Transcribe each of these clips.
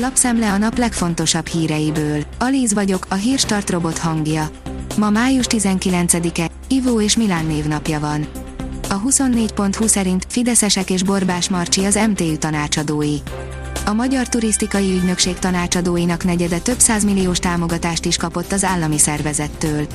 Lapszemle a nap legfontosabb híreiből. Alíz vagyok, a hírstart robot hangja. Ma május 19-e, Ivó és Milán névnapja van. A 24.20 szerint Fideszesek és Borbás Marcsi az MTÜ tanácsadói. A Magyar Turisztikai Ügynökség tanácsadóinak negyede több milliós támogatást is kapott az állami szervezettől.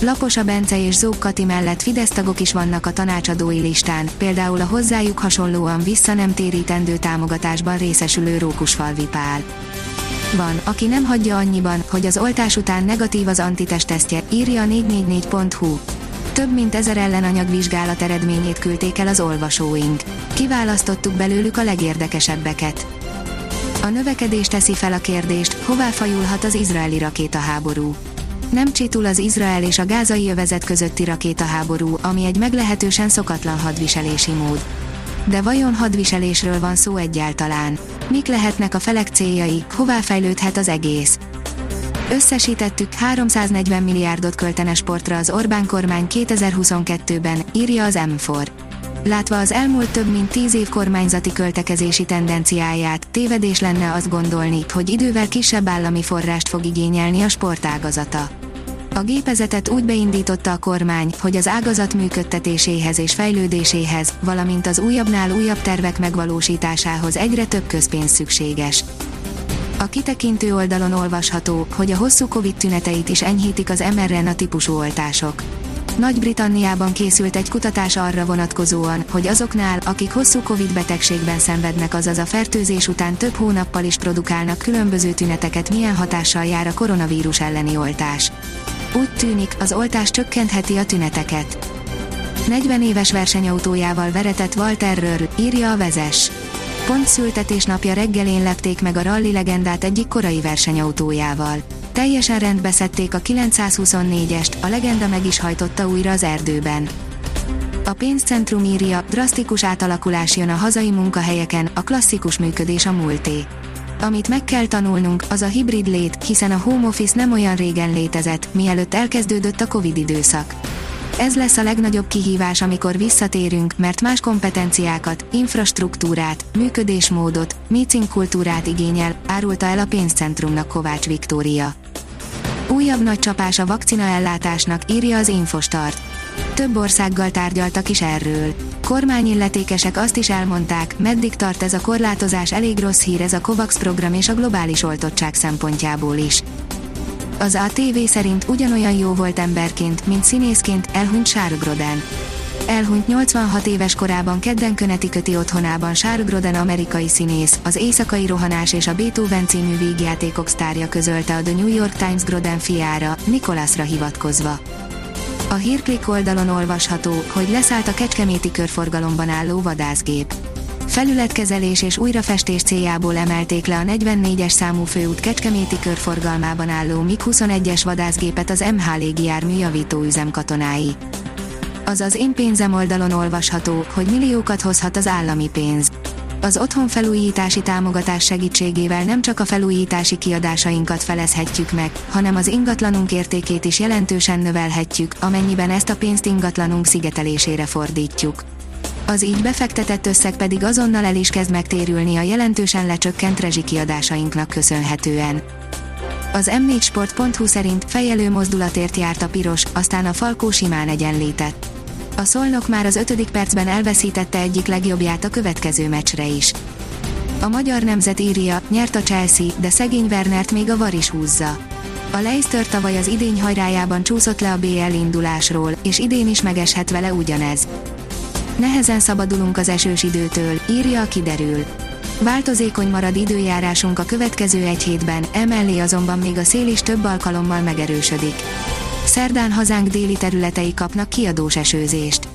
Laposa Bence és Zók mellett Fidesz tagok is vannak a tanácsadói listán, például a hozzájuk hasonlóan vissza nem térítendő támogatásban részesülő Rókusfalvi Pál. Van, aki nem hagyja annyiban, hogy az oltás után negatív az antitestesztje, írja a 444.hu. Több mint ezer ellenanyag vizsgálat eredményét küldték el az olvasóink. Kiválasztottuk belőlük a legérdekesebbeket. A növekedés teszi fel a kérdést, hová fajulhat az izraeli rakétaháború. Nem csitul az Izrael és a gázai övezet közötti rakétaháború, ami egy meglehetősen szokatlan hadviselési mód. De vajon hadviselésről van szó egyáltalán? Mik lehetnek a felek céljai, hová fejlődhet az egész? Összesítettük, 340 milliárdot költene sportra az Orbán kormány 2022-ben, írja az M4. Látva az elmúlt több mint 10 év kormányzati költekezési tendenciáját, tévedés lenne azt gondolni, hogy idővel kisebb állami forrást fog igényelni a sportágazata. A gépezetet úgy beindította a kormány, hogy az ágazat működtetéséhez és fejlődéséhez, valamint az újabbnál újabb tervek megvalósításához egyre több közpénz szükséges. A kitekintő oldalon olvasható, hogy a hosszú Covid tüneteit is enyhítik az mRNA típusú oltások. Nagy-Britanniában készült egy kutatás arra vonatkozóan, hogy azoknál, akik hosszú Covid betegségben szenvednek azaz a fertőzés után több hónappal is produkálnak különböző tüneteket milyen hatással jár a koronavírus elleni oltás. Úgy tűnik, az oltás csökkentheti a tüneteket. 40 éves versenyautójával veretett Walter Röhr, írja a vezes. Pont szültetésnapja reggelén lepték meg a rally legendát egyik korai versenyautójával. Teljesen rendbe szedték a 924-est, a legenda meg is hajtotta újra az erdőben. A pénzcentrum írja, drasztikus átalakulás jön a hazai munkahelyeken, a klasszikus működés a múlté. Amit meg kell tanulnunk, az a hibrid lét, hiszen a home office nem olyan régen létezett, mielőtt elkezdődött a Covid időszak. Ez lesz a legnagyobb kihívás, amikor visszatérünk, mert más kompetenciákat, infrastruktúrát, működésmódot, meeting kultúrát igényel, árulta el a pénzcentrumnak Kovács Viktória. Újabb nagy csapás a vakcinaellátásnak, írja az Infostart. Több országgal tárgyaltak is erről. Kormányilletékesek azt is elmondták, meddig tart ez a korlátozás elég rossz hír ez a COVAX program és a globális oltottság szempontjából is. Az ATV szerint ugyanolyan jó volt emberként, mint színészként, elhunyt Sárgroden. Elhunyt 86 éves korában kedden Köneti köti otthonában Sárgroden amerikai színész, az Éjszakai Rohanás és a Beethoven című vígjátékok sztárja közölte a The New York Times Groden fiára, Nikolasra hivatkozva. A hírklik oldalon olvasható, hogy leszállt a kecskeméti körforgalomban álló vadászgép. Felületkezelés és újrafestés céljából emelték le a 44-es számú főút kecskeméti körforgalmában álló MiG-21-es vadászgépet az MH légijármű javító üzem katonái. Azaz én pénzem oldalon olvasható, hogy milliókat hozhat az állami pénz. Az otthonfelújítási támogatás segítségével nem csak a felújítási kiadásainkat felezhetjük meg, hanem az ingatlanunk értékét is jelentősen növelhetjük, amennyiben ezt a pénzt ingatlanunk szigetelésére fordítjuk. Az így befektetett összeg pedig azonnal el is kezd megtérülni a jelentősen lecsökkent rezsikiadásainknak köszönhetően. Az m4sport.hu szerint fejelő mozdulatért járt a piros, aztán a Falkó simán egyenlített. A Szolnok már az ötödik percben elveszítette egyik legjobbját a következő meccsre is. A magyar nemzet írja, nyert a Chelsea, de szegény Wernert még a var is húzza. A Leicester tavaly az idény hajrájában csúszott le a BL indulásról, és idén is megeshet vele ugyanez. Nehezen szabadulunk az esős időtől, írja a kiderül. Változékony marad időjárásunk a következő egy hétben, emellé azonban még a szél is több alkalommal megerősödik. Szerdán hazánk déli területei kapnak kiadós esőzést.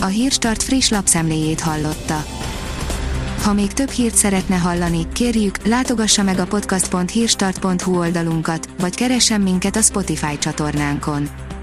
A Hírstart friss lapszemléjét hallotta. Ha még több hírt szeretne hallani, kérjük, látogassa meg a podcast.hírstart.hu oldalunkat, vagy keressen minket a Spotify csatornánkon.